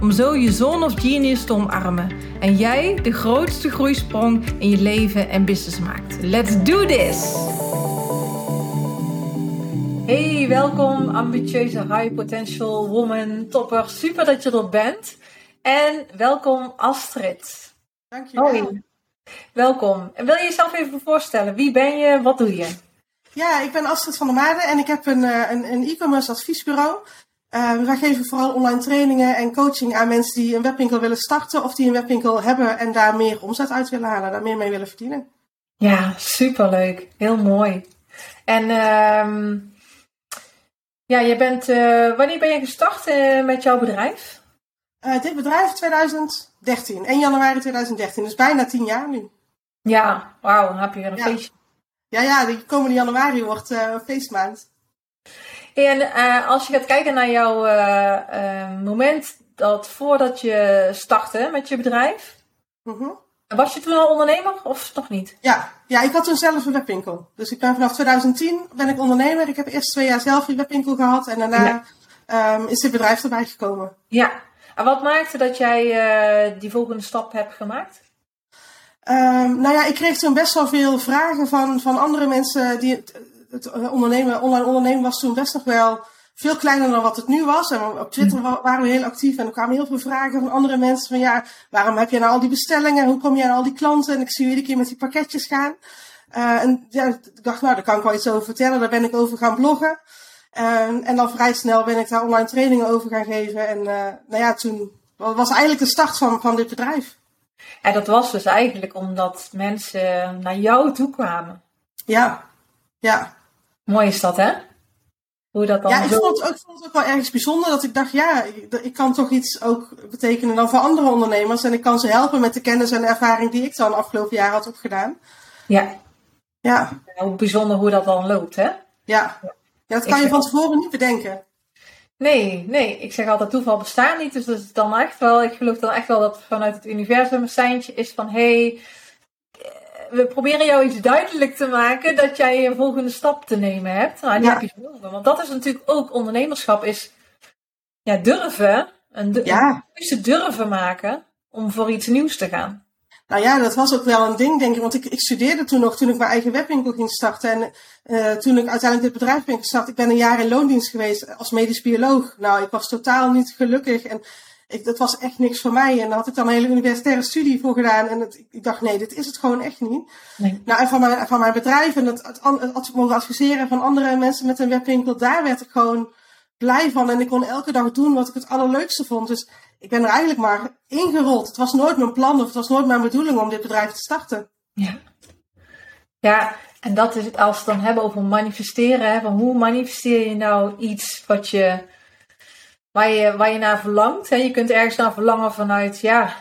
om zo je zone of genius te omarmen en jij de grootste groeisprong in je leven en business maakt. Let's do this! Hey, welkom ambitieuze high potential woman, topper. Super dat je er bent. En welkom Astrid. Dankjewel. Hoi. Welkom. En wil je jezelf even voorstellen? Wie ben je? Wat doe je? Ja, ik ben Astrid van der Maarden en ik heb een, eh, een, een e-commerce adviesbureau. Uh, wij geven vooral online trainingen en coaching aan mensen die een webwinkel willen starten of die een webwinkel hebben en daar meer omzet uit willen halen, daar meer mee willen verdienen. Ja, superleuk. Heel mooi. En ehm ja, je bent, uh, wanneer ben je gestart uh, met jouw bedrijf? Dit bedrijf 2013, 1 januari 2013, dus bijna 10 jaar nu. Ja, wauw, dan heb je weer een Ja. feestje. Ja, ja, de komende januari wordt eh, feestmaand. En eh, als je gaat kijken naar jouw eh, eh, moment dat voordat je startte met je bedrijf, Mhm. was je toen al ondernemer of nog niet? Ja, ja, ik had toen zelf een webwinkel. Dus ik ben vanaf 2010 ben ik ondernemer. Ik heb eerst twee jaar zelf een webwinkel gehad en daarna Ja. ehm, is dit bedrijf erbij gekomen. Ja. En wat maakte dat jij die volgende stap hebt gemaakt? Ehm, nou ja, ik kreeg toen best wel veel vragen van, van andere mensen. Die, het, het ondernemen, online ondernemen was toen best nog wel veel kleiner dan wat het nu was. En op Twitter wa- waren we heel actief en er kwamen heel veel vragen van andere mensen. Van ja, waarom heb je nou al die bestellingen? Hoe kom je aan al die klanten? En ik zie je iedere keer met die pakketjes gaan. Eh, en ja, ik dacht, nou, daar kan ik wel iets over vertellen. Daar ben ik over gaan bloggen. Ehm, en dan vrij snel ben ik daar online trainingen over gaan geven. En eh, nou ja, toen was eigenlijk de start van, van dit bedrijf. En dat was dus eigenlijk omdat mensen naar jou toe kwamen. Ja, ja. Mooi is dat, hè? Hoe dat dan Ja, ik vond, het ook, ik vond het ook wel ergens bijzonder dat ik dacht, ja, ik, ik kan toch iets ook betekenen dan voor andere ondernemers. En ik kan ze helpen met de kennis en de ervaring die ik dan afgelopen jaar had opgedaan. Ja, Ja, hoe bijzonder hoe dat dan loopt, hè? ja. ja dat Ik kan je van tevoren niet bedenken. Nee, nee. Ik zeg altijd toeval bestaat niet. Dus dat is dan echt wel, ik geloof dan echt wel dat vanuit het universum een seintje is van hé, hey, we proberen jou iets duidelijk te maken dat jij een volgende stap te nemen hebt. Nou, die Ja. heb je genomen. Want dat is natuurlijk ook ondernemerschap is ja, durven. Een, du- Ja. een durven maken om voor iets nieuws te gaan. Nou ja, dat was ook wel een ding, denk ik. Want ik, ik studeerde toen nog, toen ik mijn eigen webwinkel ging starten. En eh, toen ik uiteindelijk dit bedrijf ben gestart, ik ben een jaar in loondienst geweest als medisch bioloog. Nou, ik was totaal niet gelukkig en ik, dat was echt niks voor mij. En daar had ik dan een hele universitaire studie voor gedaan. En het, ik dacht, nee, dit is het gewoon echt niet. Nee. Nou, en van mijn, van mijn bedrijf en het, het, mogen adviseren van andere mensen met een webwinkel, daar werd ik gewoon blij van. En ik kon elke dag doen wat ik het allerleukste vond. Dus ik ben er eigenlijk maar ingerold. Het was nooit mijn plan of het was nooit mijn bedoeling om dit bedrijf te starten. Ja. Ja, en dat is het als we het dan hebben over manifesteren. Hè, van hoe manifesteer je nou iets wat je, waar, je, waar je naar verlangt? Hè? Je kunt ergens naar verlangen vanuit ja,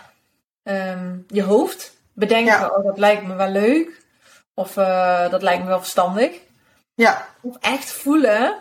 ehm, je hoofd. Bedenken, Ja. oh, dat lijkt me wel leuk. Of eh, dat lijkt me wel verstandig. Ja, Of echt voelen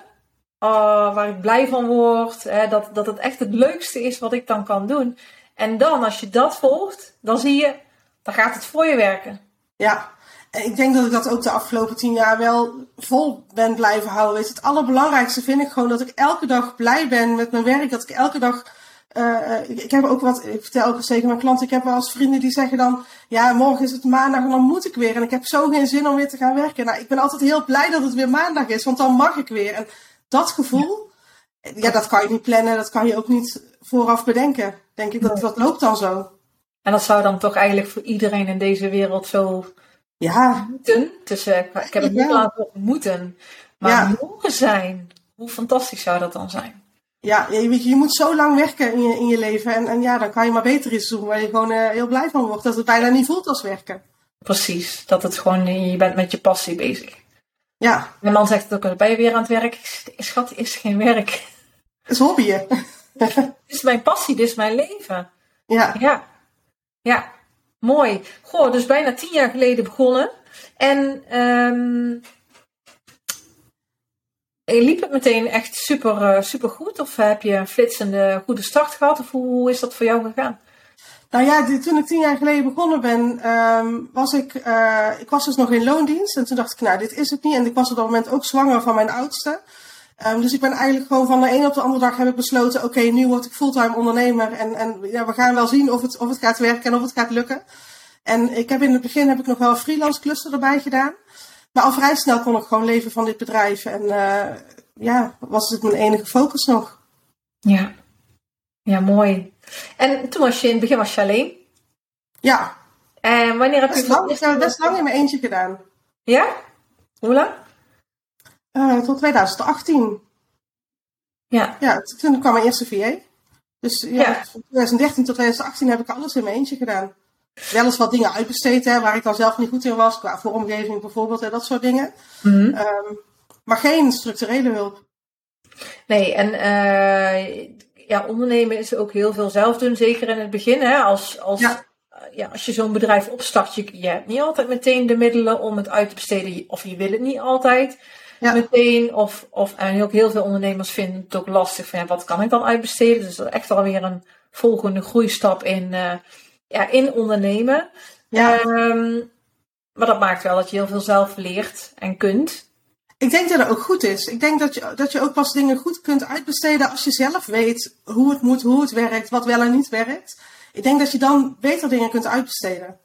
oh, waar ik blij van word. Hè? Dat, dat het echt het leukste is wat ik dan kan doen. En dan, als je dat volgt, dan zie je, dan gaat het voor je werken. ja. Ik denk dat ik dat ook de afgelopen tien jaar wel vol ben blijven houden. Weet het allerbelangrijkste vind ik gewoon dat ik elke dag blij ben met mijn werk. Dat ik elke dag. eh, eh, ik, ik heb ook wat, ik vertel ook eens tegen mijn klanten, ik heb wel eens vrienden die zeggen dan, ja, morgen is het maandag en dan moet ik weer. En ik heb zo geen zin om weer te gaan werken. Nou, ik ben altijd heel blij dat het weer maandag is, want dan mag ik weer. En dat gevoel, ja, dat kan je niet plannen, dat kan je ook niet vooraf bedenken. Denk ik, dat, dat loopt dan zo. En dat zou dan toch eigenlijk voor iedereen in deze wereld zo Ja, moeten. Dus eh, ik heb het niet Ja. laten op moeten. Maar Ja. mogen zijn. Hoe fantastisch zou dat dan zijn? Ja, je, weet je, je moet zo lang werken in je, in je leven. En, en ja, dan kan je maar beter iets doen waar je gewoon eh, heel blij van wordt. Dat het bijna niet voelt als werken. Precies. Dat het gewoon, je bent met je passie bezig. Ja, Mijn man zegt het ook, ben je weer aan het werk? Ik Schat, is geen werk. het is hobbyen. Dit is mijn passie, dit is mijn leven. ja, Ja, ja. Mooi. Goh, dus bijna tien jaar geleden begonnen. En um, liep het meteen echt super, uh, super goed? Of heb je een flitsende goede start gehad? Of hoe, is dat voor jou gegaan? Nou ja, toen ik tien jaar geleden begonnen ben, um, was ik, uh, ik was dus nog in loondienst. En toen dacht ik, nou, dit is het niet. En ik was op dat moment ook zwanger van mijn oudste. Um, dus ik ben eigenlijk gewoon van de een op de andere dag heb ik besloten, oké, okay, nu word ik fulltime ondernemer. En, en ja, we gaan wel zien of het, of het gaat werken en of het gaat lukken. En ik heb in het begin heb ik nog wel een freelance cluster erbij gedaan. Maar al vrij snel kon ik gewoon leven van dit bedrijf. En uh, ja, was het mijn enige focus nog. Ja, ja mooi. En toen was je in het begin was je alleen? Ja. En wanneer heb best je... Lang, ik heb het best lang in mijn eentje gedaan. Ja? Hoe lang? Uh, tot 2018. Ja. Ja, toen kwam mijn eerste VA. Dus ja, ja. van 2013 tot 2018 heb ik alles in mijn eentje gedaan wel eens wat dingen uitbesteed, hè, waar ik dan zelf niet goed in was, qua vormgeving bijvoorbeeld en dat soort dingen. Mm -hmm. um, maar geen structurele hulp. Nee, en uh, ja, ondernemen is ook heel veel zelf doen, zeker in het begin. Hè, als, als, ja. ja als je zo'n bedrijf opstart, je, je hebt niet altijd meteen de middelen om het uit te besteden, of je wil het niet altijd. Ja. meteen. Of, of, en ook heel veel ondernemers vinden het ook lastig van ja, wat kan ik dan uitbesteden? Dus dat is echt alweer een volgende groeistap in, uh, ja, in ondernemen. Ja. Um, maar dat maakt wel dat je heel veel zelf leert en kunt. Ik denk dat het ook goed is. Ik denk dat je, dat je ook pas dingen goed kunt uitbesteden als je zelf weet hoe het moet, hoe het werkt, wat wel en niet werkt. Ik denk dat je dan beter dingen kunt uitbesteden.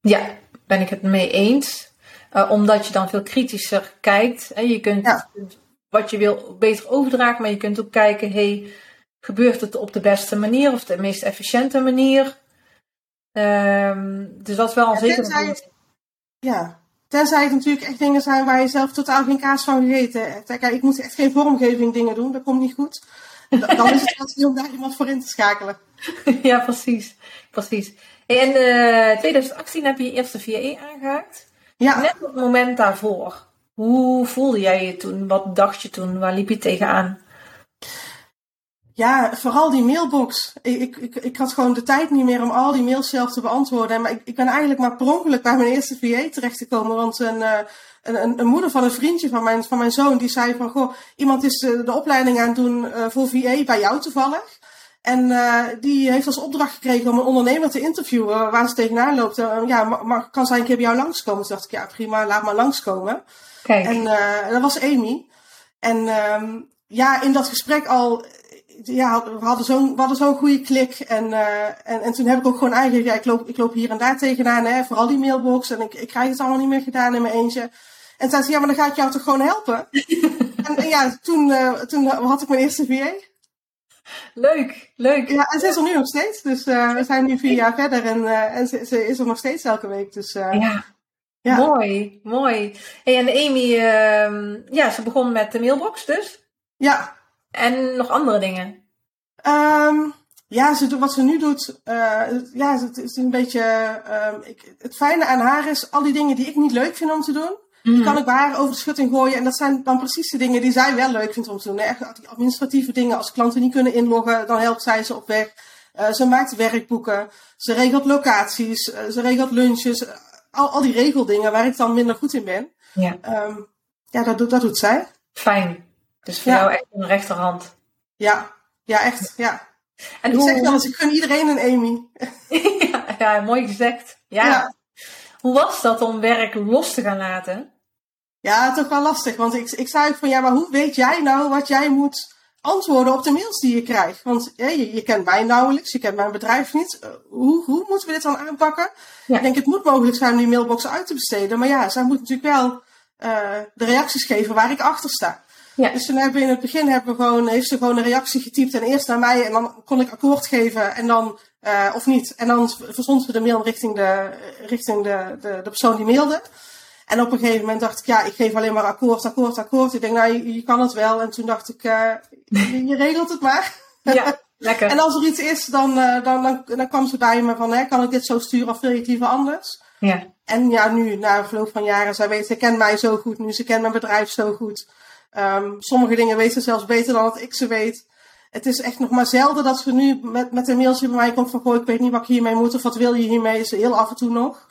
Ja, ben ik het mee eens. Uh, omdat je dan veel kritischer kijkt. En je kunt ja. wat je wil beter overdragen, maar je kunt ook kijken, hey, gebeurt het op de beste manier of de meest efficiënte manier? Um, dus dat is wel een Ja, zeker. tenzij het- Ja, tenzij het natuurlijk echt dingen zijn waar je zelf totaal geen kaas van gegeten hebt. Kijk, ik moet echt geen vormgeving dingen doen, dat komt niet goed. Da- Dan is het wel om daar iemand voor in te schakelen. ja, precies. precies. Hey, en uh, 2018 heb je je eerste VE aangehaakt. Ja, Net op het moment daarvoor. Hoe voelde jij je toen? Wat dacht je toen? Waar liep je tegenaan? ja vooral die mailbox. Ik, ik, ik, ik had gewoon de tijd niet meer om al die mails zelf te beantwoorden. Maar ik, ik ben eigenlijk maar per ongeluk bij mijn eerste VA terechtgekomen. Want een, uh, een, een, een moeder van een vriendje van mijn, van mijn zoon, die zei van... Goh, iemand is de, de opleiding aan het doen uh, voor VA bij jou toevallig. En uh, die heeft als opdracht gekregen om een ondernemer te interviewen waar ze tegenaan loopt. Uh, ja, maar, kan zij een keer bij jou langskomen? Toen dacht ik, ja prima, laat maar langskomen. Kijk, En uh, dat was Amy. En um, ja, in dat gesprek al, ja, we hadden zo'n, we hadden zo'n goede klik. En, en, en toen heb ik ook gewoon aangegeven, ja, ik loop, ik loop hier en daar tegenaan, hè, vooral die mailbox. En ik, ik krijg het allemaal niet meer gedaan in mijn eentje. En toen zei ze, ja, maar dan ga ik jou toch gewoon helpen? en, en ja, toen, toen had ik mijn eerste VA. Leuk, leuk. Ja, en ze is er nu nog steeds. Dus uh, we zijn nu vier jaar verder en, uh, en ze, ze, is er nog steeds elke week. Dus, uh, Ja, ja. mooi, mooi. Hey, en Amy, uh, ja, ze begon met de mailbox dus. ja. En nog andere dingen. Um, ja, ze, doet- wat ze nu doet, ja, het is een beetje. Um, ik, het fijne aan haar is, al die dingen die ik niet leuk vind om te doen, die kan ik bij haar over de schutting gooien. En dat zijn dan precies de dingen die zij wel leuk vindt om te doen. Echt die administratieve dingen, als klanten niet kunnen inloggen, dan helpt zij ze op weg. Uh, ze maakt werkboeken, ze regelt locaties, uh, ze regelt lunches. uh, al, al die regeldingen waar ik dan minder goed in ben. Ja, Um, ja, dat, doet- dat doet zij. fijn. Dus voor Ja. jou echt een rechterhand. Ja, ja, echt. Ja. En Ik hoe... zeg wel eens, ik gun iedereen een Amy. ja, ja, mooi gezegd. Ja. Ja. Hoe was dat om werk los te gaan laten? Ja, toch wel lastig. Want ik, ik zei ook van, ja, maar hoe weet jij nou wat jij moet antwoorden op de mails die je krijgt? Want ja, je, je kent mij nauwelijks, je kent mijn bedrijf niet. Uh, hoe, hoe moeten we dit dan aanpakken? Ja. Ik denk, het moet mogelijk zijn om die mailbox uit te besteden. Maar ja, zij moet natuurlijk wel uh, de reacties geven waar ik achter sta. Ja. Dus toen hebben we in het begin hebben we gewoon, heeft ze gewoon een reactie getypt en eerst naar mij en dan kon ik akkoord geven en dan, uh, of niet. En dan verzond ze de mail richting de, richting de, de, de persoon die mailde. En op een gegeven moment dacht ik, ja, ik geef alleen maar akkoord, akkoord, akkoord. Ik denk, nou, je, je kan het wel. En toen dacht ik, uh, je, je regelt het maar. Ja, lekker. En als er iets is, dan, uh, dan, dan, dan kwam ze bij me van, hè, kan ik dit zo sturen of wil je het liever anders? Ja, En ja, nu, na verloop van jaren, zij weet, ze kent mij zo goed nu, ze kent mijn bedrijf zo goed. Um, sommige dingen weet ze zelfs beter dan dat ik ze weet. Het is echt nog maar zelden dat ze nu met, met een mailtje bij mij komt van, goh, ik weet niet wat ik hiermee moet of wat wil je hiermee, is heel af en toe nog.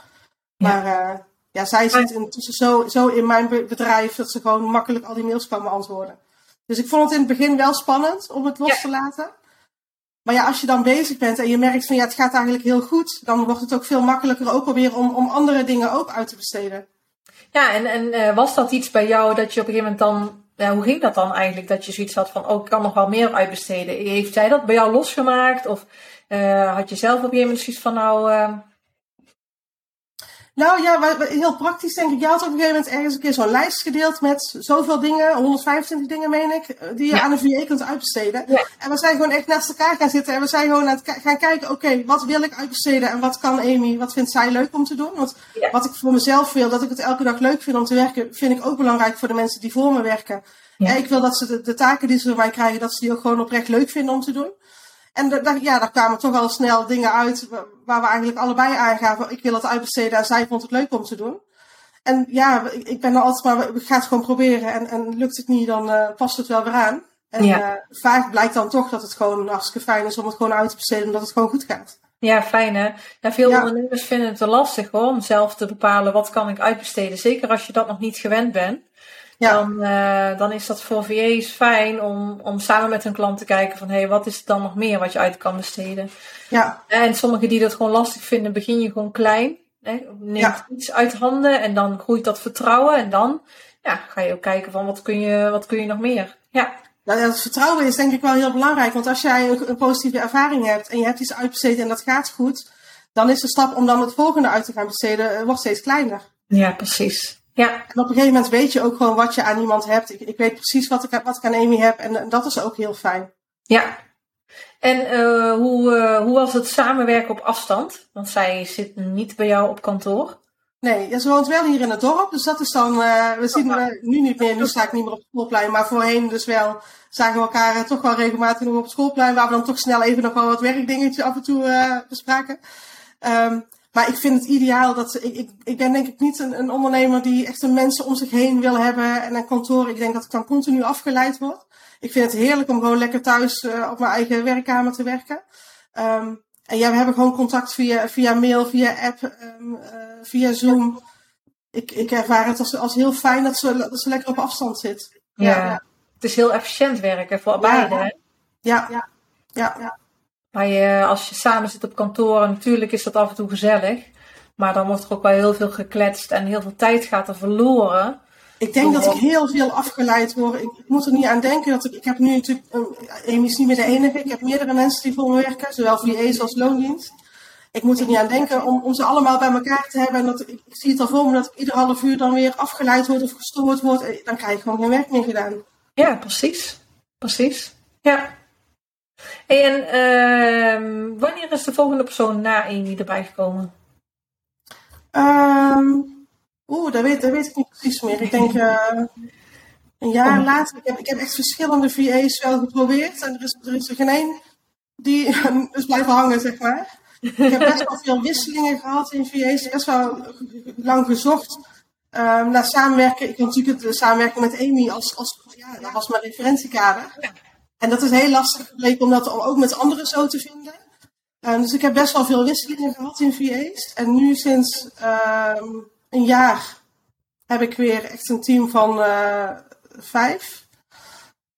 Maar uh, ja, zij zit intussen zo, zo in mijn bedrijf dat ze gewoon makkelijk al die mails kan beantwoorden. Dus ik vond het in het begin wel spannend om het los te laten. Maar ja, als je dan bezig bent en je merkt van ja, het gaat eigenlijk heel goed, dan wordt het ook veel makkelijker ook alweer om, om andere dingen ook uit te besteden. Ja, en, en uh, was dat iets bij jou dat je op een gegeven moment dan, ja, hoe ging dat dan eigenlijk? Dat je zoiets had van, oh, ik kan nog wel meer uitbesteden. Heeft zij dat bij jou losgemaakt? Of uh, had je zelf op een gegeven moment zoiets van, nou, uh, nou ja, heel praktisch denk ik. Je had op een gegeven moment ergens een keer zo'n lijst gedeeld met zoveel dingen, 125 dingen meen ik, eh, die je aan een VA kunt uitbesteden. En we zijn gewoon echt naast elkaar gaan zitten en we zijn gewoon aan het gaan kijken, oké, wat wil ik uitbesteden en wat kan Amy, wat vindt zij leuk om te doen? Want wat ik voor mezelf wil, dat ik het elke dag leuk vind om te werken, vind ik ook belangrijk voor de mensen die voor me werken. Ja. ik wil dat ze de, de taken die ze van mij krijgen, dat ze die ook gewoon oprecht leuk vinden om te doen. En daar, ja, daar kwamen toch al snel dingen uit waar we eigenlijk allebei aangaven. Ik wil het uitbesteden en zij vond het leuk om te doen. En ja, ik ben er altijd maar, we gaan het gewoon proberen. En, en lukt het niet, dan uh, past het wel weer aan. En ja. uh, vaak blijkt dan toch dat het gewoon hartstikke fijn is om het gewoon uit te besteden, omdat het gewoon goed gaat. Ja, fijn hè. Ja, veel ondernemers vinden het te lastig hoor, om zelf te bepalen wat kan ik uitbesteden. Zeker als je dat nog niet gewend bent. Ja. Dan, uh, dan is dat voor VA's fijn om, om samen met hun klant te kijken van hé, hey, wat is er dan nog meer wat je uit kan besteden. Ja. En sommigen die dat gewoon lastig vinden, begin je gewoon klein. Hè? Neem ja. iets uit handen en dan groeit dat vertrouwen. En dan ja, ga je ook kijken van wat kun je, wat kun je nog meer. Ja. Nou, dat vertrouwen is denk ik wel heel belangrijk. Want als jij een, een positieve ervaring hebt en je hebt iets uitbesteed en dat gaat goed, dan is de stap om dan het volgende uit te gaan besteden, eh, wordt steeds kleiner. Ja, precies. Ja. En op een gegeven moment weet je ook gewoon wat je aan iemand hebt. Ik, ik weet precies wat ik, wat ik aan Amy heb en, en dat is ook heel fijn. Ja. En uh, hoe, uh, hoe was het samenwerken op afstand? Want zij zit niet bij jou op kantoor. Nee, ja, ze woont wel hier in het dorp. Dus dat is dan, uh, we zien we nu niet meer, nu sta ik niet meer op het schoolplein. Maar voorheen dus wel, zagen we elkaar toch wel regelmatig nog op het schoolplein. Waar we dan toch snel even nog wel wat werkdingetjes af en toe bespraken. Um, maar ik vind het ideaal dat ik, ik, ik ben denk ik niet een, een, ondernemer die echt een mensen om zich heen wil hebben en een kantoor. Ik denk dat ik dan continu afgeleid word. Ik vind het heerlijk om gewoon lekker thuis uh, op mijn eigen werkkamer te werken. Um, en ja, we hebben gewoon contact via, via mail, via app, um, uh, via Zoom. Ik, ik ervaar het als, als heel fijn dat ze, dat ze lekker op afstand zit. Ja, ja. het is heel efficiënt werken voor beide. Ja, ja, ja. ja. Maar je, als je samen zit op kantoor, natuurlijk is dat af en toe gezellig. Maar dan wordt er ook wel heel veel gekletst en heel veel tijd gaat er verloren. Ik denk dat ik heel veel afgeleid word. Ik moet er niet aan denken dat ik. Ik heb nu natuurlijk. Amy is niet meer de enige. Ik heb meerdere mensen die voor me werken, zowel VA's als loondienst. Ik moet er niet aan denken om, om ze allemaal bij elkaar te hebben. En dat, ik, ik zie het al voor me dat ik ieder half uur dan weer afgeleid word of gestoord word. Dan krijg ik gewoon geen werk meer gedaan. Ja, precies. Precies. Ja. Hey, en uh, wanneer is de volgende persoon na Amy erbij gekomen? Um, Oeh, dat weet, dat weet ik niet precies meer. Ik denk uh, een jaar oh. later. Ik heb, ik heb echt verschillende VA's wel geprobeerd. En er is er, is er geen één die is blijven hangen, zeg maar. Ik heb best wel veel wisselingen gehad in VA's. Best wel lang gezocht um, naar samenwerken. Ik had natuurlijk de samenwerking met Amy als, als ja, dat was mijn referentiekader. En dat is heel lastig gebleken om dat ook met anderen zo te vinden. Uh, dus ik heb best wel veel wisselingen gehad in VA's. En nu sinds uh, een jaar heb ik weer echt een team van uh, vijf.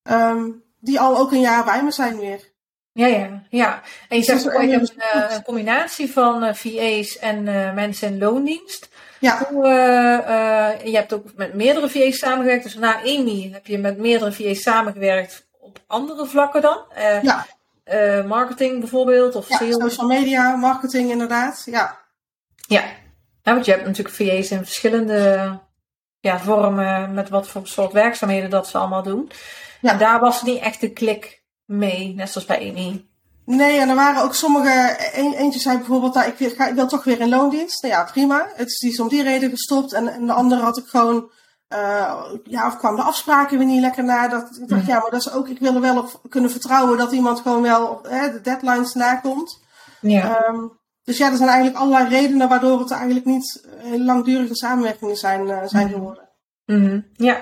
Um, die al ook een jaar bij me zijn weer. Ja, ja, ja. En je zegt ook een, eh, een combinatie van uh, VA's en mensen in loondienst. Ja. Hoe, je hebt ook met meerdere VA's samengewerkt. Dus na Amy heb je met meerdere VA's samengewerkt op andere vlakken dan? Uh, ja. Uh, marketing bijvoorbeeld? Of ja, social media, marketing inderdaad. Ja. Ja. ja, want je hebt natuurlijk VA's in verschillende ja, vormen met wat voor soort werkzaamheden dat ze allemaal doen. Ja. En daar was niet echt de klik mee, net zoals bij Amy. Nee, en er waren ook sommige. Een, eentje zei bijvoorbeeld: nou, ik, wil, ik wil toch weer in loondienst. Nou ja, prima. Het is, die is om die reden gestopt. En, en de andere had ik gewoon uh, ja, of kwam de afspraken weer niet lekker na. Dat, ik dacht, mhm. ja, maar dat is ook, ik wil er wel op kunnen vertrouwen dat iemand gewoon wel hè, de deadlines nakomt. Ja. Um, dus ja, er zijn eigenlijk allerlei redenen waardoor het eigenlijk niet langdurige samenwerkingen zijn, uh, zijn mhm. geworden. Mm -hmm. Ja.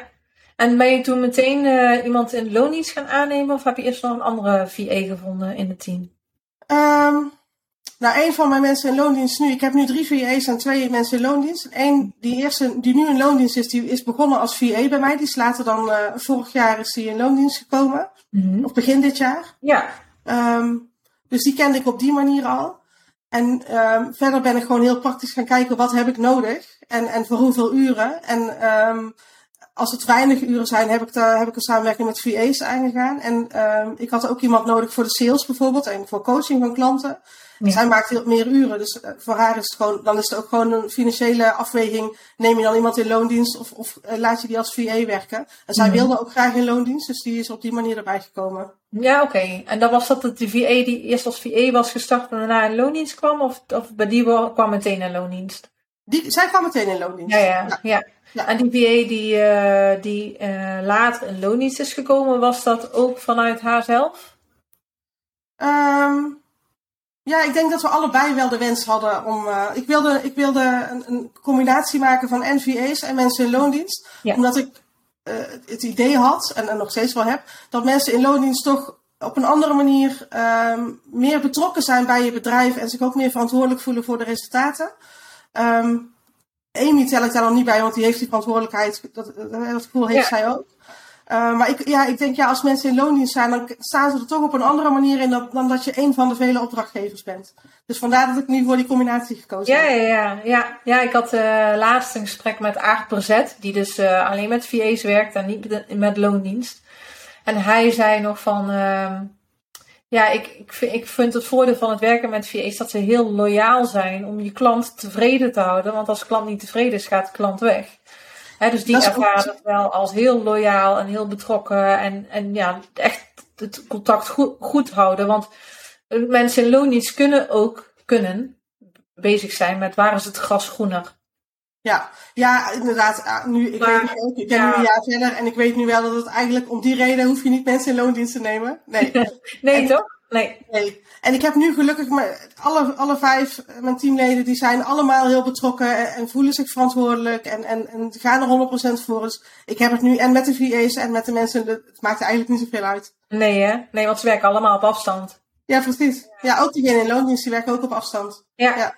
En ben je toen meteen uh, iemand in loondienst gaan aannemen of heb je eerst nog een andere VA gevonden in het team? Um, nou, een van mijn mensen in loondienst nu, ik heb nu drie VA's en twee mensen in loondienst. Eén, die eerste, die nu in loondienst is, die is begonnen als VA bij mij. Die is later dan, uh, vorig jaar is die in loondienst gekomen. Mm -hmm. Of begin dit jaar. Ja. Um, dus die kende ik op die manier al. En um, verder ben ik gewoon heel praktisch gaan kijken, wat heb ik nodig? En, en voor hoeveel uren? En um, als het weinig uren zijn, heb ik, de, heb ik een samenwerking met VA's aangegaan. En ik had ook iemand nodig voor de sales bijvoorbeeld en voor coaching van klanten. Ja. Zij maakt meer uren, dus uh, voor haar is het gewoon, dan is het ook gewoon een financiële afweging. Neem je dan iemand in loondienst of, of uh, laat je die als VA werken? En zij mm. wilde ook graag in loondienst, dus die is op die manier erbij gekomen. Ja, oké. Okay. En dan was dat de VA die eerst als VA was gestart en daarna in loondienst kwam? Of, of bij die kwam meteen in loondienst? Die, zij kwam meteen in loondienst. Ja, ja. ja. ja. ja. En die VA die, uh, die uh, later in loondienst is gekomen, was dat ook vanuit haarzelf? Um, ja, ik denk dat we allebei wel de wens hadden om. Uh, ik wilde, ik wilde een, een, combinatie maken van NVA's en mensen in loondienst. Ja. Omdat ik uh, het idee had, en, en nog steeds wel heb, dat mensen in loondienst toch op een andere manier um, meer betrokken zijn bij je bedrijf en zich ook meer verantwoordelijk voelen voor de resultaten. Um, Amy tel ik daar nog niet bij, want die heeft die verantwoordelijkheid. Dat, dat gevoel heeft ja. zij ook. Uh, maar ik, ja, ik denk, ja, als mensen in loondienst zijn, dan staan ze er toch op een andere manier in dan, dan dat je een van de vele opdrachtgevers bent. Dus vandaar dat ik nu voor die combinatie gekozen ja, heb. Ja, ja, ja. ja, ik had uh, laatst een gesprek met Aart Brzet, die dus uh, alleen met VA's werkt en niet met loondienst. En hij zei nog van, uh, ja, ik, ik, vind, ik vind het voordeel van het werken met VA's dat ze heel loyaal zijn om je klant tevreden te houden. Want als de klant niet tevreden is, gaat de klant weg. He, dus die ervaren het wel als heel loyaal en heel betrokken. En, en ja, echt het contact goed, goed houden. Want mensen in loondienst kunnen ook kunnen bezig zijn met waar is het gras groener. Ja, ja inderdaad. Nu, ik, maar, weet ook, ik ben ja. nu een jaar verder en ik weet nu wel dat het eigenlijk om die reden hoef je niet mensen in loondienst te nemen. Nee, nee en, toch? Nee. nee. En ik heb nu gelukkig alle, alle vijf, eh, mijn teamleden, die zijn allemaal heel betrokken en, en voelen zich verantwoordelijk en, en, en gaan er 100% voor. Dus ik heb het nu en met de VA's en met de mensen, het maakt eigenlijk niet zoveel uit. Nee hè? Nee, want ze werken allemaal op afstand. Ja, precies. Ja, ook diegenen in loondienst, die werken ook op afstand. Ja. ja.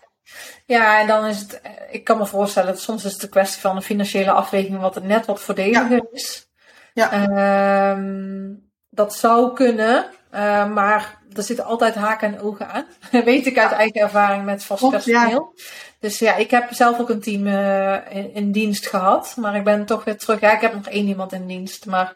Ja, en dan is het, eh, ik kan me voorstellen, dat soms is het een kwestie van een financiële afweging wat net wat voordeliger ja. is. Ja. Um, dat zou kunnen, uh, maar er zitten altijd haken en ogen aan. Weet ik uit eigen ervaring met vast personeel. Ja. Dus ja, ik heb zelf ook een team uh, in, in, dienst gehad. Maar ik ben toch weer terug. Ja, ik heb nog één iemand in dienst. Maar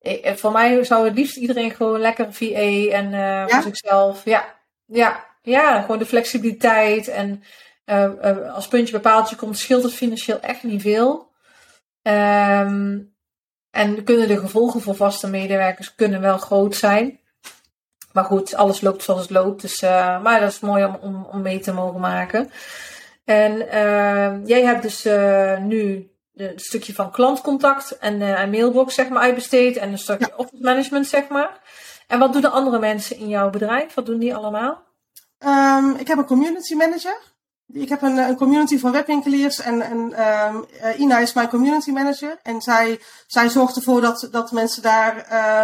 ik, eh, voor mij zou het liefst iedereen gewoon lekker VA en uh, ja? voor zichzelf. Ja, ja, ja, gewoon de flexibiliteit. En uh, als puntje bepaaldje komt, scheelt het financieel echt niet veel. Um, en kunnen de gevolgen voor vaste medewerkers kunnen wel groot zijn. Maar goed, alles loopt zoals het loopt. Dus, uh, maar dat is mooi om, om, om mee te mogen maken. En uh, jij hebt dus uh, nu een stukje van klantcontact en een mailbox zeg maar uitbesteed. En een stukje ja. office management zeg maar. En wat doen de andere mensen in jouw bedrijf? Wat doen die allemaal? Um, ik heb een community manager. Ik heb een, een community van webwinkeliers en, en um, Ina is mijn community manager. En zij, zij zorgt ervoor dat, dat mensen daar,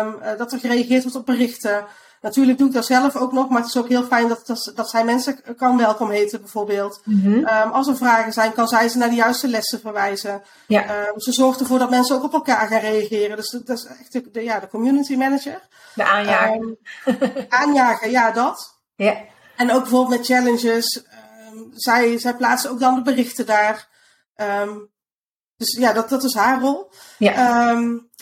um, dat er gereageerd wordt op berichten. Natuurlijk doe ik dat zelf ook nog, maar het is ook heel fijn dat, dat, dat zij mensen kan welkom heten bijvoorbeeld. Mm-hmm. Um, als er vragen zijn, kan zij ze naar de juiste lessen verwijzen. Ja. Um, ze zorgt ervoor dat mensen ook op elkaar gaan reageren. Dus dat is echt de, de ja, de community manager. De aanjager. Um, aanjager, ja dat. Ja. En ook bijvoorbeeld met challenges. zij, zij plaatsen ook dan de berichten daar. dus ja, dat, dat is haar rol. Ja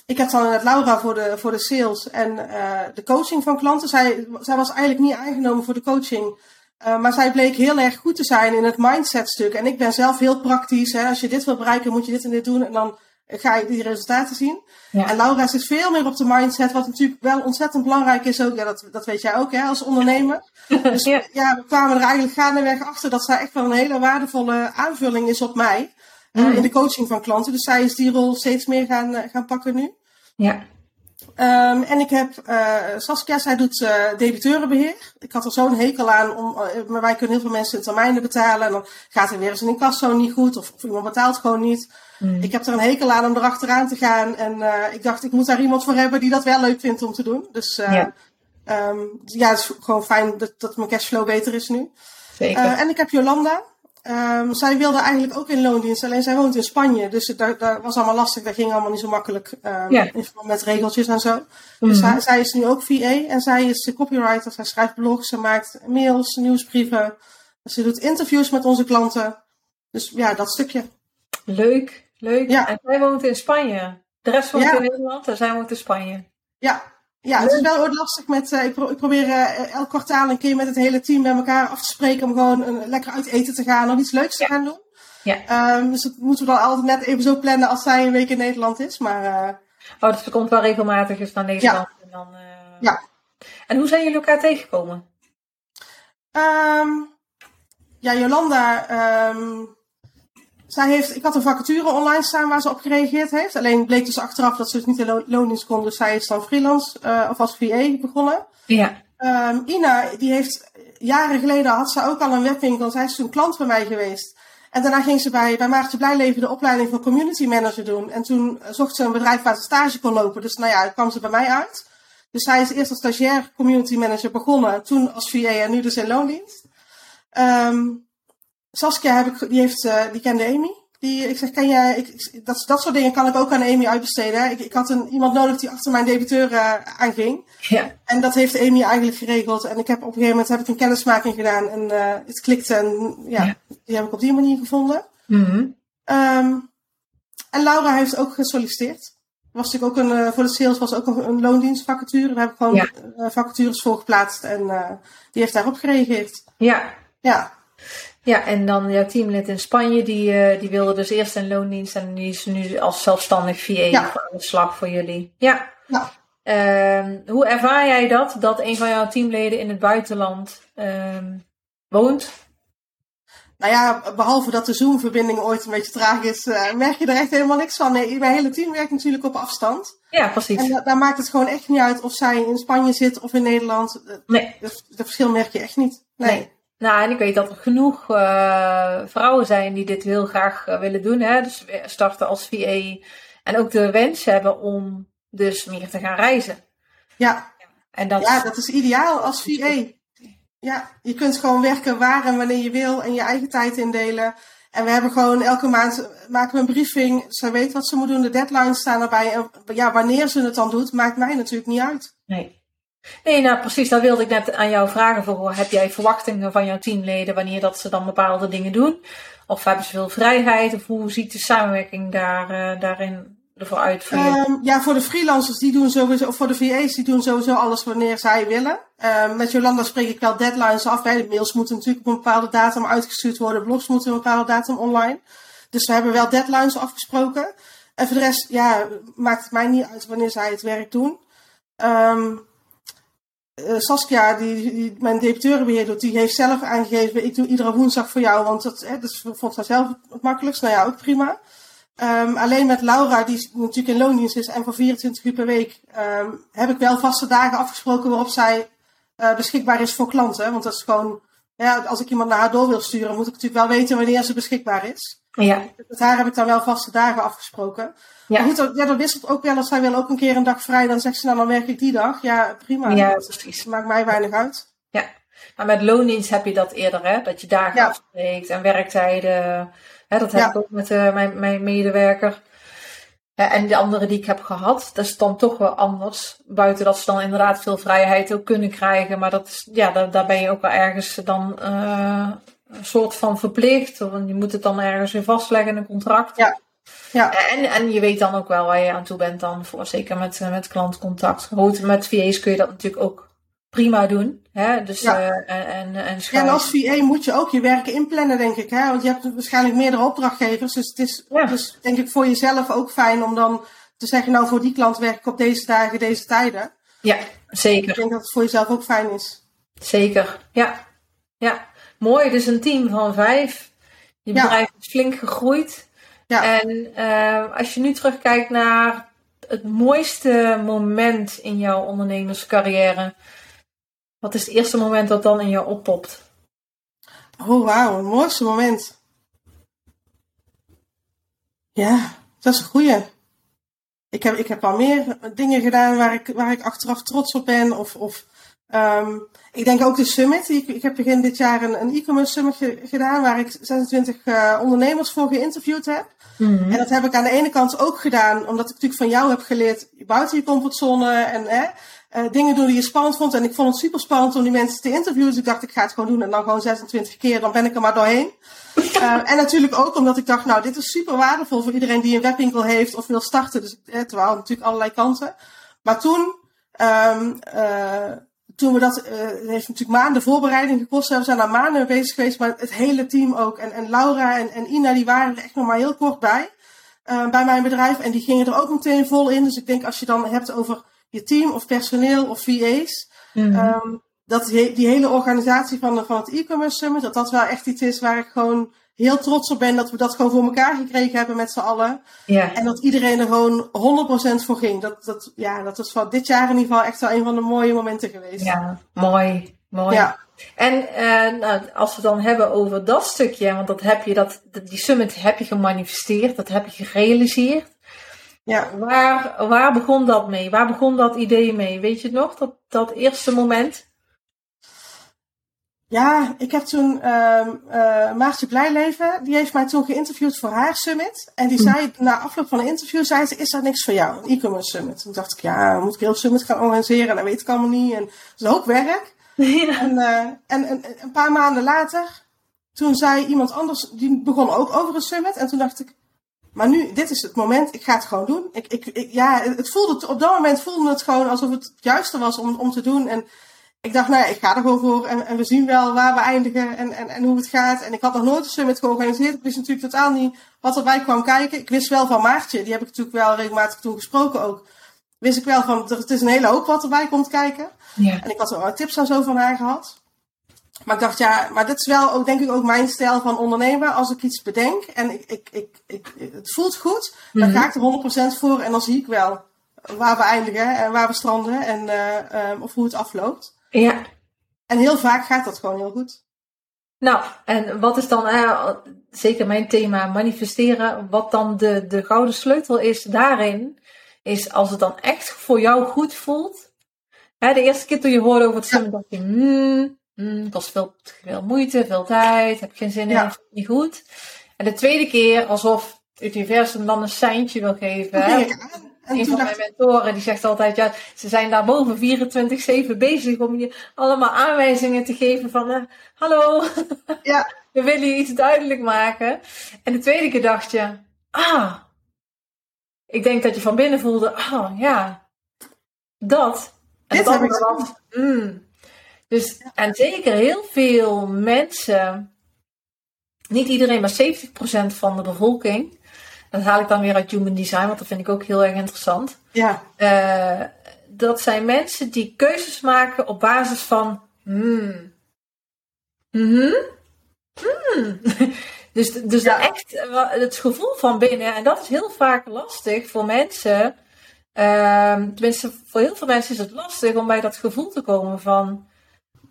ik heb dan net Laura voor de, voor de sales en uh, de coaching van klanten. Zij, zij was eigenlijk niet aangenomen voor de coaching. Uh, maar zij bleek heel erg goed te zijn in het mindset stuk. En ik ben zelf heel praktisch. Hè. Als je dit wil bereiken, moet je dit en dit doen. En dan ga je die resultaten zien. Ja. En Laura zit veel meer op de mindset. Wat natuurlijk wel ontzettend belangrijk is ook. Ja, dat, dat weet jij ook hè, als ondernemer. Dus ja. ja, we kwamen er eigenlijk gaandeweg achter dat zij echt wel een hele waardevolle aanvulling is op mij. Mm. in de coaching van klanten. Dus zij is die rol steeds meer gaan, gaan pakken nu. Ja. Ehm, en ik heb uh, Saskia, zij doet uh, debiteurenbeheer. Ik had er zo'n hekel aan, om, uh, maar wij kunnen heel veel mensen in termijnen betalen. En dan gaat er weer eens een incasso niet goed, of, of iemand betaalt gewoon niet. Mm. Ik heb er een hekel aan om erachteraan te gaan. En ik dacht, ik moet daar iemand voor hebben die dat wel leuk vindt om te doen. Dus ja, um, ja het is gewoon fijn dat, dat mijn cashflow beter is nu. Zeker. en ik heb Jolanda. Um, zij wilde eigenlijk ook in loondienst, alleen zij woont in Spanje. Dus dat, was allemaal lastig, dat ging allemaal niet zo makkelijk um, ja. met regeltjes en zo. Mm -hmm. Dus zij, zij, is nu ook VA en zij is copywriter. Zij schrijft blogs, ze maakt mails, nieuwsbrieven. Ze doet interviews met onze klanten. Dus ja, dat stukje. Leuk, leuk. Ja. En zij woont in Spanje. De rest woont ja. in Nederland en zij woont in Spanje. Ja, ja, het is wel ook lastig met. Uh, ik, pro ik, probeer uh, elk kwartaal een keer met het hele team bij elkaar af te spreken om gewoon een, lekker uit eten te gaan of iets leuks te gaan doen. Ja. Um, dus dat moeten we dan altijd net even zo plannen als zij een week in Nederland is. Maar, uh, oh, dus ze komt wel regelmatig eens naar Nederland. Ja. En, dan, ja. en hoe zijn jullie elkaar tegengekomen? Um, ja, Jolanda. Um, zij heeft, ik had een vacature online staan waar ze op gereageerd heeft. Alleen bleek dus achteraf dat ze dus niet in loondienst kon. Dus zij is dan freelance uh, of als VA begonnen. Ja. Um, Ina, die heeft jaren geleden had ze ook al een webwinkel. Zij is toen klant bij mij geweest. En daarna ging ze bij, bij Maartje Blijleven de opleiding van community manager doen. En toen zocht ze een bedrijf waar ze stage kon lopen. Dus nou ja, kwam ze bij mij uit. Dus zij is eerst als stagiair community manager begonnen. Toen als VA en nu dus in loondienst. Um, Saskia heb ik, die, heeft, uh, die kende Amy. Die, ik zeg, ken jij, ik, dat, dat soort dingen kan ik ook aan Amy uitbesteden. Ik, ik had een, iemand nodig die achter mijn debiteur uh, aanging. Ja. En dat heeft Amy eigenlijk geregeld. En ik heb op een gegeven moment heb ik een kennismaking gedaan. En uh, het klikte. En ja, ja, die heb ik op die manier gevonden. Mm -hmm. um, en Laura heeft ook gesolliciteerd. Was natuurlijk ook een, voor de sales was ook een, een loondienstvacature. Daar heb ik gewoon ja. vacatures voor geplaatst. En die heeft daarop gereageerd. Ja. Ja. Ja, en dan jouw teamlid in Spanje, die, uh, die wilde dus eerst een loondienst en die is nu als zelfstandig VA ja. aan de slag voor jullie. Ja. ja. Uh, hoe ervaar jij dat, dat een van jouw teamleden in het buitenland uh, woont? Nou ja, behalve dat de Zoom-verbinding ooit een beetje traag is, uh, merk je er echt helemaal niks van. Nee, mijn hele team werkt natuurlijk op afstand. Ja, precies. En daar maakt het gewoon echt niet uit of zij in Spanje zit of in Nederland. Nee. Dat verschil merk je echt niet. nee. nee. Nou, en ik weet dat er genoeg uh, vrouwen zijn die dit heel graag uh, willen doen. Hè? Dus starten als VA. En ook de wens hebben om dus meer te gaan reizen. Ja, en dat... ja dat is ideaal als VA. Ja, je kunt gewoon werken waar en wanneer je wil en je eigen tijd indelen. En we hebben gewoon elke maand maken we een briefing. Ze weet wat ze moet doen, de deadlines staan erbij. En ja, wanneer ze het dan doet, maakt mij natuurlijk niet uit. Nee. Nee, nou precies, dat wilde ik net aan jou vragen. Voor, heb jij verwachtingen van jouw teamleden wanneer dat ze dan bepaalde dingen doen? Of hebben ze veel vrijheid? Of hoe ziet de samenwerking daar, uh, daarin ervoor uit voor um, ja, voor de freelancers, die doen sowieso, of voor de VA's, die doen sowieso alles wanneer zij willen. Um, met Jolanda spreek ik wel deadlines af. De mails moeten natuurlijk op een bepaalde datum uitgestuurd worden. Blogs moeten op een bepaalde datum online. Dus we hebben wel deadlines afgesproken. En voor de rest, ja, maakt het mij niet uit wanneer zij het werk doen. Um, Saskia, die, mijn debiteurenbeheer doet, die heeft zelf aangegeven: ik doe iedere woensdag voor jou, want dat, hè, dat vond zij zelf het makkelijkst. Nou ja, ook prima. Um, alleen met Laura, die natuurlijk in loondienst is en voor 24 uur per week, um, heb ik wel vaste dagen afgesproken waarop zij uh, beschikbaar is voor klanten. Want dat is gewoon, ja, als ik iemand naar haar door wil sturen, moet ik natuurlijk wel weten wanneer ze beschikbaar is. Ja. Met haar heb ik dan wel vaste dagen afgesproken. Ja. Maar goed, ja, dat wisselt ook wel. Als zij wil ook een keer een dag vrij, dan zegt ze nou, dan werk ik die dag. Ja, prima. Ja, precies. Dat maakt mij weinig uit. Ja, maar met loondienst heb je dat eerder, hè? Dat je dagen ja. afspreekt en werktijden. Hè, dat heb ja. ik ook met uh, mijn, mijn medewerker. Ja, en de andere die ik heb gehad, dat is dan toch wel anders. Buiten dat ze dan inderdaad veel vrijheid ook kunnen krijgen. Maar dat is, ja, daar, daar ben je ook wel ergens dan uh, een soort van verplicht. Want je moet het dan ergens weer vastleggen in een contract. Ja. Ja. En, en je weet dan ook wel waar je aan toe bent dan, voor, zeker met, eh, met klantcontact. met VA's kun je dat natuurlijk ook prima doen. Hè? Dus, ja. Uh, en, en, en, ja, en als VA moet je ook je werken inplannen, denk ik. Hè? Want je hebt waarschijnlijk meerdere opdrachtgevers. Dus het is ja. dus, denk ik voor jezelf ook fijn om dan te zeggen, nou voor die klant werk ik op deze dagen, deze tijden. Ja, zeker. Ik denk dat het voor jezelf ook fijn is. Zeker, ja. Ja, mooi. Dus een team van vijf. Je bedrijf is flink gegroeid. Ja. En uh, als je nu terugkijkt naar het mooiste moment in jouw ondernemerscarrière? Wat is het eerste moment dat dan in jou oppopt? Oh, wauw, het mooiste moment. Ja, dat is een goeie. Ik heb, ik heb al meer dingen gedaan waar ik, waar ik achteraf trots op ben. Of, of um, ik denk ook de summit. Ik, ik heb begin dit jaar een, een e-commerce summit gedaan waar ik 26 uh, eh, ondernemers voor geïnterviewd heb. Mm -hmm. En dat heb ik aan de ene kant ook gedaan, omdat ik natuurlijk van jou heb geleerd buiten je comfortzone en hè, uh, dingen doen die je spannend vond. En ik vond het super spannend om die mensen te interviewen. Dus ik dacht, ik ga het gewoon doen en dan gewoon 26 keer, dan ben ik er maar doorheen. Uh, en natuurlijk ook omdat ik dacht, nou, dit is super waardevol voor iedereen die een webwinkel heeft of wil starten. Dus eh, terwijl natuurlijk allerlei kanten. Maar toen, um, uh, toen we dat, uh, het heeft natuurlijk maanden voorbereiding gekost. We zijn daar maanden mee bezig geweest, maar het hele team ook. En, en Laura en, en Ina, die waren er echt nog maar heel kort bij. Uh, bij mijn bedrijf. En die gingen er ook meteen vol in. Dus ik denk als je dan hebt over je team of personeel of VA's. Mm -hmm. um, dat die hele organisatie van, van het e-commerce summit, dat dat wel echt iets is waar ik gewoon heel trots op ben dat we dat gewoon voor elkaar gekregen hebben met z'n allen. Ja. En dat iedereen er gewoon 100% voor ging. Dat, dat, ja, dat is van dit jaar in ieder geval echt wel een van de mooie momenten geweest. Ja, mooi. Mooi. Ja. En uh, nou, als we dan hebben over dat stukje, want dat heb je, dat, die summit heb je gemanifesteerd, dat heb je gerealiseerd. Ja. Waar, waar begon dat mee? Waar begon dat idee mee? Weet je nog, dat, dat eerste moment? Ja, ik heb toen uh, uh, Maartje Blijleven, die heeft mij toen geïnterviewd voor haar summit. En die hm. zei, na afloop van de interview, zei ze, is dat niks voor jou, een e-commerce summit? Toen dacht ik, ja, moet ik heel summit gaan organiseren? Dat weet ik allemaal niet. En dat is ook werk. Ja. En, uh, en, en, een paar maanden later, toen zei iemand anders, die begon ook over een summit. En toen dacht ik, maar nu, dit is het moment, ik ga het gewoon doen. Ik, ik, ik ja, het voelde, op dat moment voelde het gewoon alsof het het juiste was om, om te doen. En ik dacht, nou ja, ik ga er gewoon voor en, en we zien wel waar we eindigen en, en, en hoe het gaat. En ik had nog nooit een summit georganiseerd. Ik wist natuurlijk totaal niet wat erbij kwam kijken. Ik wist wel van Maartje, die heb ik natuurlijk wel regelmatig toen gesproken ook. Wist ik wel van, het is een hele hoop wat erbij komt kijken. Ja. En ik had wel tips en zo van haar gehad. Maar ik dacht, ja, maar dat is wel ook, denk ik, ook mijn stijl van ondernemen. Als ik iets bedenk en ik, ik, ik, ik het voelt goed, dan mhm. ga ik er 100% voor en dan zie ik wel waar we eindigen en waar we stranden en uh, um, of hoe het afloopt. Ja. En heel vaak gaat dat gewoon heel goed. Nou, en wat is dan, eh, zeker mijn thema manifesteren, wat dan de, de gouden sleutel is daarin, is als het dan echt voor jou goed voelt. Hè, de eerste keer toen je hoorde over het zwemmen, dacht je, hmm, hmm, kost veel, veel moeite, veel tijd, heb geen zin in, ja. niet goed. En de tweede keer alsof het universum dan een seintje wil geven. Hè? En een van mijn mentoren die zegt altijd, ja, ze zijn daar boven 24-7 bezig om je allemaal aanwijzingen te geven van, uh, hallo, ja. we willen je iets duidelijk maken. En de tweede keer dacht je, ah, ik denk dat je van binnen voelde, ah, ja, dat. En Dit heb ik dan, mm. Dus, en zeker heel veel mensen, niet iedereen, maar 70% van de bevolking, dat haal ik dan weer uit Human Design, want dat vind ik ook heel erg interessant. Ja. Uh, dat zijn mensen die keuzes maken op basis van. Hmm. Mm hmm. dus dus ja. echt het gevoel van binnen. En dat is heel vaak lastig voor mensen. Uh, tenminste, voor heel veel mensen is het lastig om bij dat gevoel te komen van.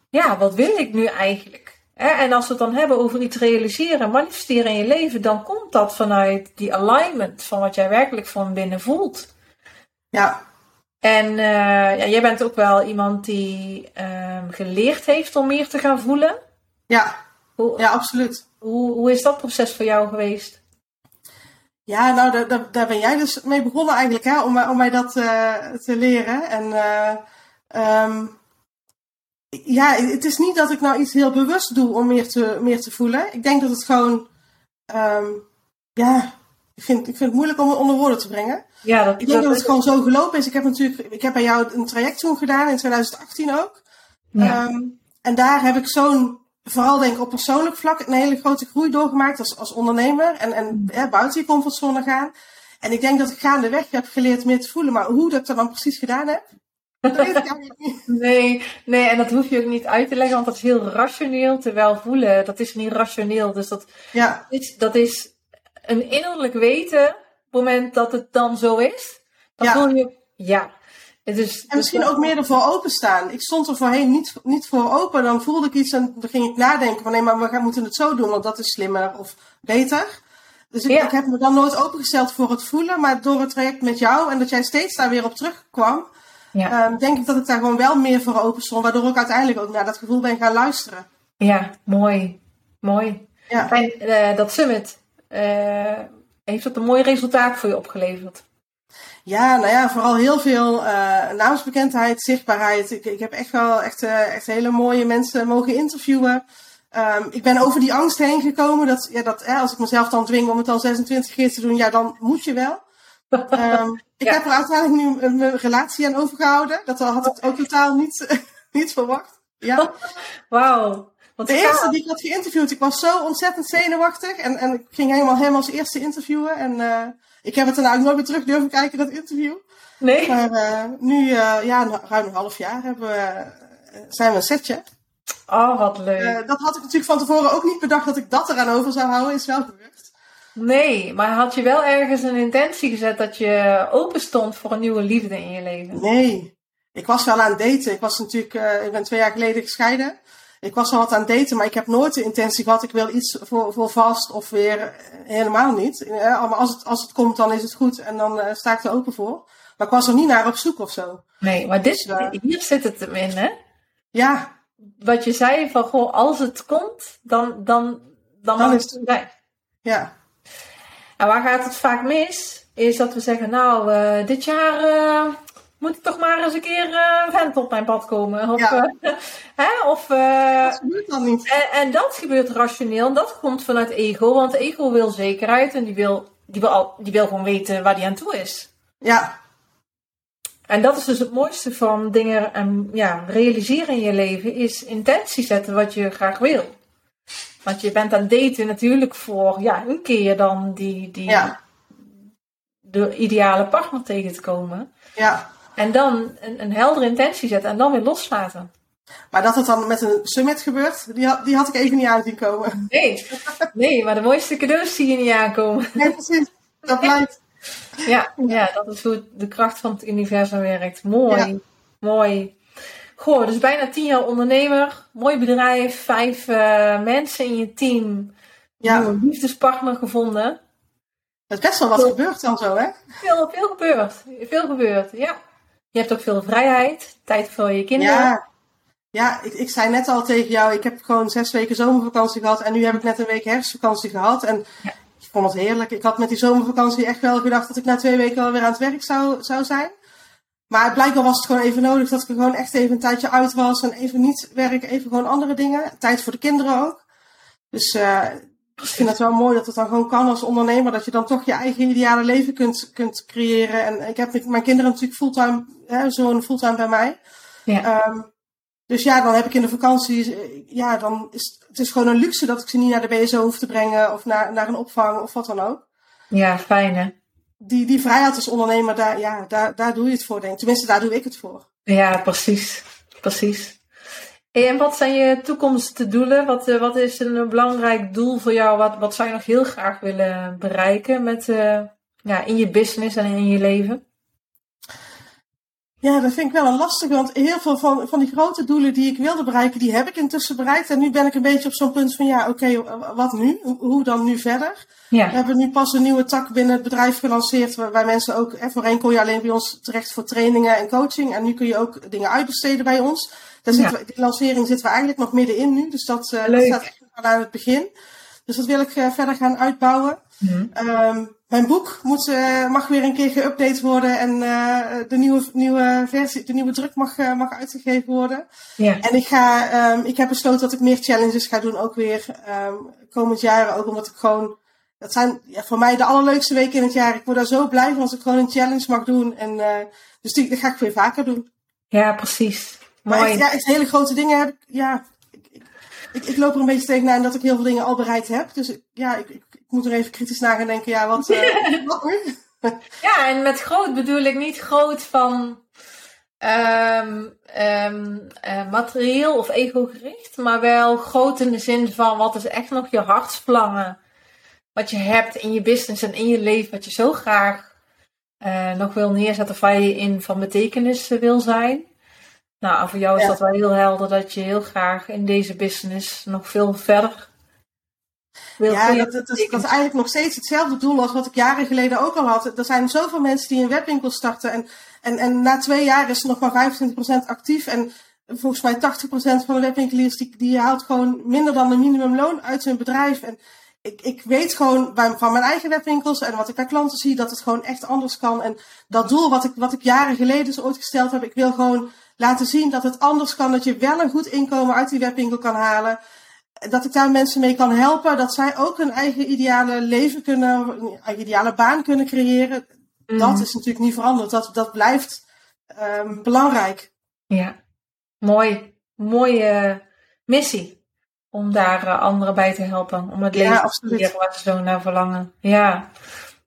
Ja, wat wil ik nu eigenlijk? En als we het dan hebben over iets realiseren, manifesteren in je leven, dan komt dat vanuit die alignment van wat jij werkelijk van binnen voelt. Ja. En uh, ja, jij bent ook wel iemand die uh, geleerd heeft om meer te gaan voelen. Ja, hoe, ja absoluut. Hoe, hoe is dat proces voor jou geweest? Ja, nou, daar, daar, daar ben jij dus mee begonnen eigenlijk, hè, om, om mij dat uh, te leren. En um, ja, het is niet dat ik nou iets heel bewust doe om meer te, meer te voelen. Ik denk dat het gewoon, um, ja, ik vind, ik vind het moeilijk om het onder woorden te brengen. Ja, dat, ik denk dat, het gewoon zo gelopen is. Ik heb natuurlijk, ik heb bij jou een traject toen gedaan in 2018 ook. Ja. Um, en daar heb ik zo'n, vooral denk ik op persoonlijk vlak, een hele grote groei doorgemaakt als, als ondernemer. En, en ja, buiten je comfortzone gaan. En ik denk dat ik gaandeweg heb geleerd meer te voelen. Maar hoe dat ik dat dan precies gedaan heb, nee, nee, en dat hoef je ook niet uit te leggen, want dat is heel rationeel. Terwijl voelen, dat is niet rationeel. Dus dat, ja. is, dat is een innerlijk weten op het moment dat het dan zo is. Dan Ja. voel je, ja. Het is, En misschien ook meer ervoor openstaan. Ik stond er voorheen niet, niet voor open. Dan voelde ik iets en dan ging ik nadenken van nee, maar we gaan, moeten het zo doen, want dat is slimmer of beter. Dus ik, Ja. ik heb me dan nooit opengesteld voor het voelen. Maar door het traject met jou en dat jij steeds daar weer op terugkwam, ja. ehm, denk ik dat ik daar gewoon wel meer voor open stond. Waardoor ik uiteindelijk ook naar dat gevoel ben gaan luisteren. ja, mooi. Mooi. Ja. En eh, dat summit, eh, heeft dat een mooi resultaat voor je opgeleverd? Ja, nou ja, vooral heel veel eh, naamsbekendheid, zichtbaarheid. Ik, ik heb echt wel echt, echt hele mooie mensen mogen interviewen. Ehm, ik ben over die angst heen gekomen. Dat, ja, dat, als ik mezelf dan dwing om het al 26 keer te doen, ja, dan moet je wel. Ehm, ik Ja. heb er uiteindelijk nu een, een relatie aan overgehouden. Dat had ik ook totaal niet, niet verwacht. Ja. Wauw. De gaaf. eerste die ik had geïnterviewd, ik was zo ontzettend zenuwachtig. En, en ik ging helemaal hem als eerste interviewen. En eh, ik heb het daarna ook nooit meer terug durven kijken, dat interview. Nee? Maar eh, nu, eh, ja, nou, ruim een half jaar hebben we, zijn we een setje. Oh, wat leuk. Dat had ik natuurlijk van tevoren ook niet bedacht dat ik dat eraan over zou houden. Is wel gebeurd. Nee, maar had je wel ergens een intentie gezet dat je open stond voor een nieuwe liefde in je leven? Nee, ik was wel aan het daten. Ik was natuurlijk, eh, ik ben twee jaar geleden gescheiden. Ik was al wat aan het daten, maar ik heb nooit de intentie gehad. Ik wil iets voor, voor vast of weer eh, helemaal niet. Eh, maar als het, als het komt, dan is het goed en dan sta ik er open voor. Maar ik was er niet naar op zoek of zo. Nee, maar dit, Dus, hier zit het hem in, hè? Ja, Wat je zei van, goh, als het komt, dan, dan, dan, mag is het zijn. ja, En waar gaat het vaak mis? Is dat we zeggen, nou, eh, dit jaar eh, moet ik toch maar eens een keer eh, een vent op mijn pad komen. Of, Ja. eh, hè? of, eh, dat gebeurt dan niet. en, en dat gebeurt rationeel. En dat komt vanuit ego. Want ego wil zekerheid. En die wil, die wil, al, die wil gewoon weten waar die aan toe is. Ja, En dat is dus het mooiste van dingen en ja, realiseren in je leven. Is intentie zetten wat je graag wil. Want je bent aan het daten natuurlijk voor ja, een keer dan die, die, ja, de ideale partner tegen te komen. ja. En dan een, een heldere intentie zetten en dan weer loslaten. Maar dat het dan met een summit gebeurt, die had, die had ik even niet aan zien komen. Nee, nee, maar de mooiste cadeaus zie je niet aankomen. Nee, precies. Dat blijkt. Ja, ja, dat is hoe de kracht van het universum werkt. Mooi, Ja. mooi. Goh, dus bijna tien jaar ondernemer, mooi bedrijf, vijf eh, mensen in je team, Ja, nieuwe liefdespartner gevonden. er is best wel wat gebeurd dan zo, hè? Veel, veel gebeurd, veel gebeurd, ja. Je hebt ook veel vrijheid, tijd voor je kinderen. Ja. Ja, ik, ik zei net al tegen jou, ik heb gewoon zes weken zomervakantie gehad en nu heb ik net een week herfstvakantie gehad. En Ja. ik vond het heerlijk. Ik had met die zomervakantie echt wel gedacht dat ik na twee weken alweer aan het werk zou, zou zijn. Maar blijkbaar was het gewoon even nodig dat ik er gewoon echt even een tijdje uit was en even niet werken, even gewoon andere dingen. Tijd voor de kinderen ook. Dus eh, ik vind het wel mooi dat het dan gewoon kan als ondernemer, dat je dan toch je eigen ideale leven kunt, kunt creëren. En ik heb met mijn kinderen natuurlijk fulltime, hè, zo'n fulltime bij mij. Ja. Ehm, dus ja, dan heb ik in de vakantie, ja, dan is het is gewoon een luxe dat ik ze niet naar de BSO hoef te brengen of naar, naar een opvang of wat dan ook. Ja, fijn hè. Die, die vrijheid als ondernemer, daar, ja, daar, daar doe je het voor, denk. Tenminste, daar doe ik het voor. Ja, precies. Precies. En wat zijn je toekomstdoelen? Wat, eh, wat is een belangrijk doel voor jou? Wat, wat zou je nog heel graag willen bereiken met, eh, ja, in je business en in je leven? Ja, dat vind ik wel een lastige, want heel veel van, van die grote doelen die ik wilde bereiken, die heb ik intussen bereikt. En nu ben ik een beetje op zo'n punt van, ja, oké, wat nu? Hoe- dan nu verder? We Ja, hebben nu pas een nieuwe tak binnen het bedrijf gelanceerd, waarbij mensen ook, hè, voorheen kon je alleen bij ons terecht voor trainingen en coaching. En nu kun je ook dingen uitbesteden bij ons. Daar Ja. zitten we, die lancering zitten we eigenlijk nog middenin nu, dus dat, dat Leuk. staat echt aan het begin. Dus dat wil ik eh, verder gaan uitbouwen. Mhm. Ehm, mijn boek moet, eh, mag weer een keer geüpdate worden en eh, de, nieuwe, nieuwe versie, de nieuwe druk mag, mag uitgegeven worden. ja. En ik, ga, ehm, ik heb besloten dat ik meer challenges ga doen, ook weer ehm, komend jaar. Ook omdat ik gewoon, dat zijn ja, voor mij de allerleukste weken in het jaar. Ik word daar zo blij van als ik gewoon een challenge mag doen. En, dus die, dat ga ik weer vaker doen. ja precies. Maar Mooi. echt, ja, echt hele grote dingen heb ik, ja, ik, ik, loop er een beetje tegenaan dat ik heel veel dingen al bereikt heb. Dus ja, ik, ik, ik moet er even kritisch naar gaan denken, ja, wat, nu? Ja, en met groot bedoel ik niet groot van ehm, ehm, eh, materieel of ego-gericht, maar wel groot in de zin van wat is echt nog je hartsverlangen. Wat je hebt in je business en in je leven, wat je zo graag uh, nog wil neerzetten waar je in van betekenis wil zijn. Nou, voor jou is dat wel heel helder dat je heel graag in deze business nog veel verder wil Ja, dat, dat, is, dat is eigenlijk nog steeds hetzelfde doel als wat ik jaren geleden ook al had. Er zijn zoveel mensen die een webwinkel starten en, en, en na twee jaar is er nog maar 25% actief. En volgens mij 80% van de webwinkeliers die, die haalt gewoon minder dan een minimumloon uit hun bedrijf. En ik, ik weet gewoon bij, van mijn eigen webwinkels en wat ik bij klanten zie, dat het gewoon echt anders kan. En dat doel wat ik, wat ik jaren geleden zo ooit gesteld heb, ik wil gewoon laten zien dat het anders kan, dat je wel een goed inkomen uit die webwinkel kan halen. Dat ik daar mensen mee kan helpen, dat zij ook hun eigen ideale leven kunnen, een ideale baan kunnen creëren. Dat mhm. is natuurlijk niet veranderd. Dat, dat blijft um, belangrijk. Ja, mooi. Mooie missie om daar uh, anderen bij te helpen. Om het leven te creëren waar ze zo naar verlangen. Ja,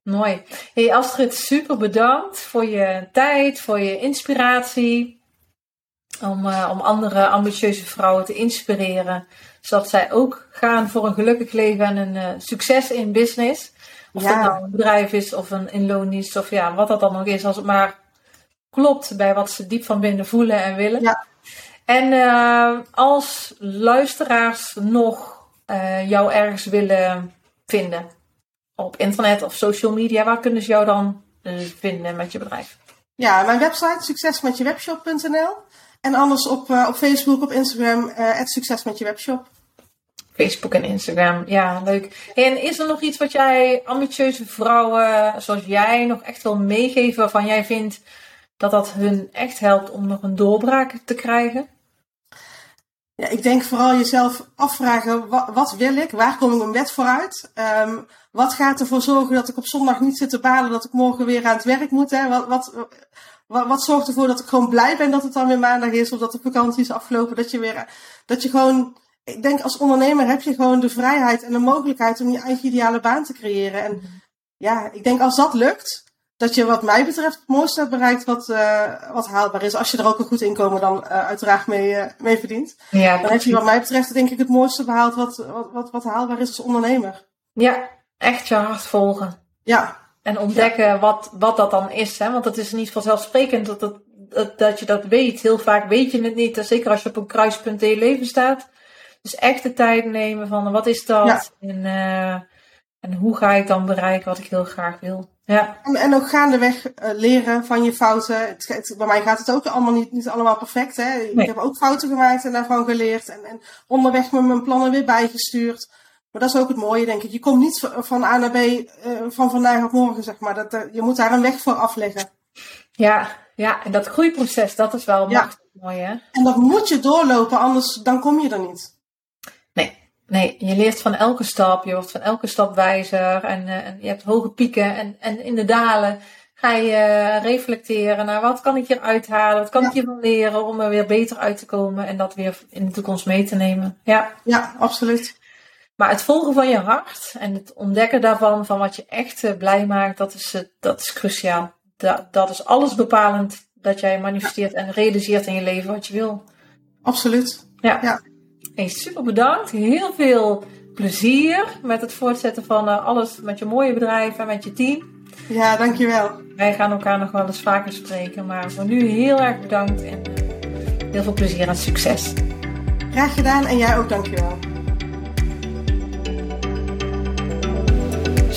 mooi. Hey Astrid, super bedankt voor je tijd, voor je inspiratie. Om, uh, om andere ambitieuze vrouwen te inspireren. Zodat zij ook gaan voor een gelukkig leven en een uh, succes in business. Of ja. dat nou een bedrijf is of een inloondienst of ja, wat dat dan ook is. Als het maar klopt bij wat ze diep van binnen voelen en willen. Ja. En uh, als luisteraars nog jou ergens willen vinden op internet of social media, waar kunnen ze jou dan vinden met je bedrijf? Ja, mijn website succesmetjewebshop.nl en anders op, op Facebook, op Instagram, het succes met je webshop. Facebook en Instagram, ja, leuk. En is er nog iets wat jij ambitieuze vrouwen zoals jij nog echt wil meegeven waarvan jij vindt dat dat hun echt helpt om nog een doorbraak te krijgen? Ja, ik denk vooral jezelf afvragen, wat, wat wil ik? Waar kom ik mijn bed vooruit? Um, wat gaat ervoor zorgen dat ik op zondag niet zit te balen dat ik morgen weer aan het werk moet? Hè? Wat, wat, wat, wat zorgt ervoor dat ik gewoon blij ben dat het dan weer maandag is of dat de vakantie is afgelopen? Dat je weer, dat je gewoon, ik denk als ondernemer heb je gewoon de vrijheid en de mogelijkheid om je eigen ideale baan te creëren. En ja, ik denk als dat lukt, dat je wat mij betreft het mooiste hebt bereikt wat, uh, wat haalbaar is. Als je er ook een goed inkomen dan uh, uiteraard mee, uh, mee verdient. Ja, dan heb je wat mij betreft denk ik het mooiste behaald wat, wat, wat, wat haalbaar is als ondernemer. Ja, echt je hart volgen. Ja. En ontdekken wat, wat dat dan is. Hè? Want het is niet vanzelfsprekend dat, dat, dat, dat je dat weet. Heel vaak weet je het niet. Zeker als je op een kruispunt in je leven staat. Dus echt de tijd nemen van wat is dat? En, en hoe ga ik dan bereiken wat ik heel graag wil. Ja. En, en ook gaandeweg uh, leren van je fouten. Het, bij mij gaat het ook allemaal niet, niet allemaal perfect. Hè? Ik heb ook fouten gemaakt en daarvan geleerd. En, en onderweg met mijn plannen weer bijgestuurd. Maar dat is ook het mooie, denk ik. Je komt niet van A naar B uh, van vandaag op morgen, zeg maar. Dat, uh, je moet daar een weg voor afleggen. Ja, ja, en dat groeiproces, dat is wel ja. mooi, hè? En dat moet je doorlopen, anders dan kom je er niet. Nee, je leert van elke stap, je wordt van elke stap wijzer en, uh, en je hebt hoge pieken en, en in de dalen ga je reflecteren naar wat kan ik hier uithalen, wat kan ik hiervan leren om er weer beter uit te komen en dat weer in de toekomst mee te nemen. Ja, ja absoluut. Maar het volgen van je hart en het ontdekken daarvan, van wat je echt uh, blij maakt, dat is, dat is cruciaal. Dat, dat is alles bepalend dat jij manifesteert en realiseert in je leven wat je wil. Absoluut. Ja. ja. Hey, super bedankt. Heel veel plezier met het voortzetten van uh, alles met je mooie bedrijf en met je team. Ja, dankjewel. Wij gaan elkaar nog wel eens vaker spreken, maar voor nu heel erg bedankt en heel veel plezier en succes. Graag gedaan en jij ook dankjewel.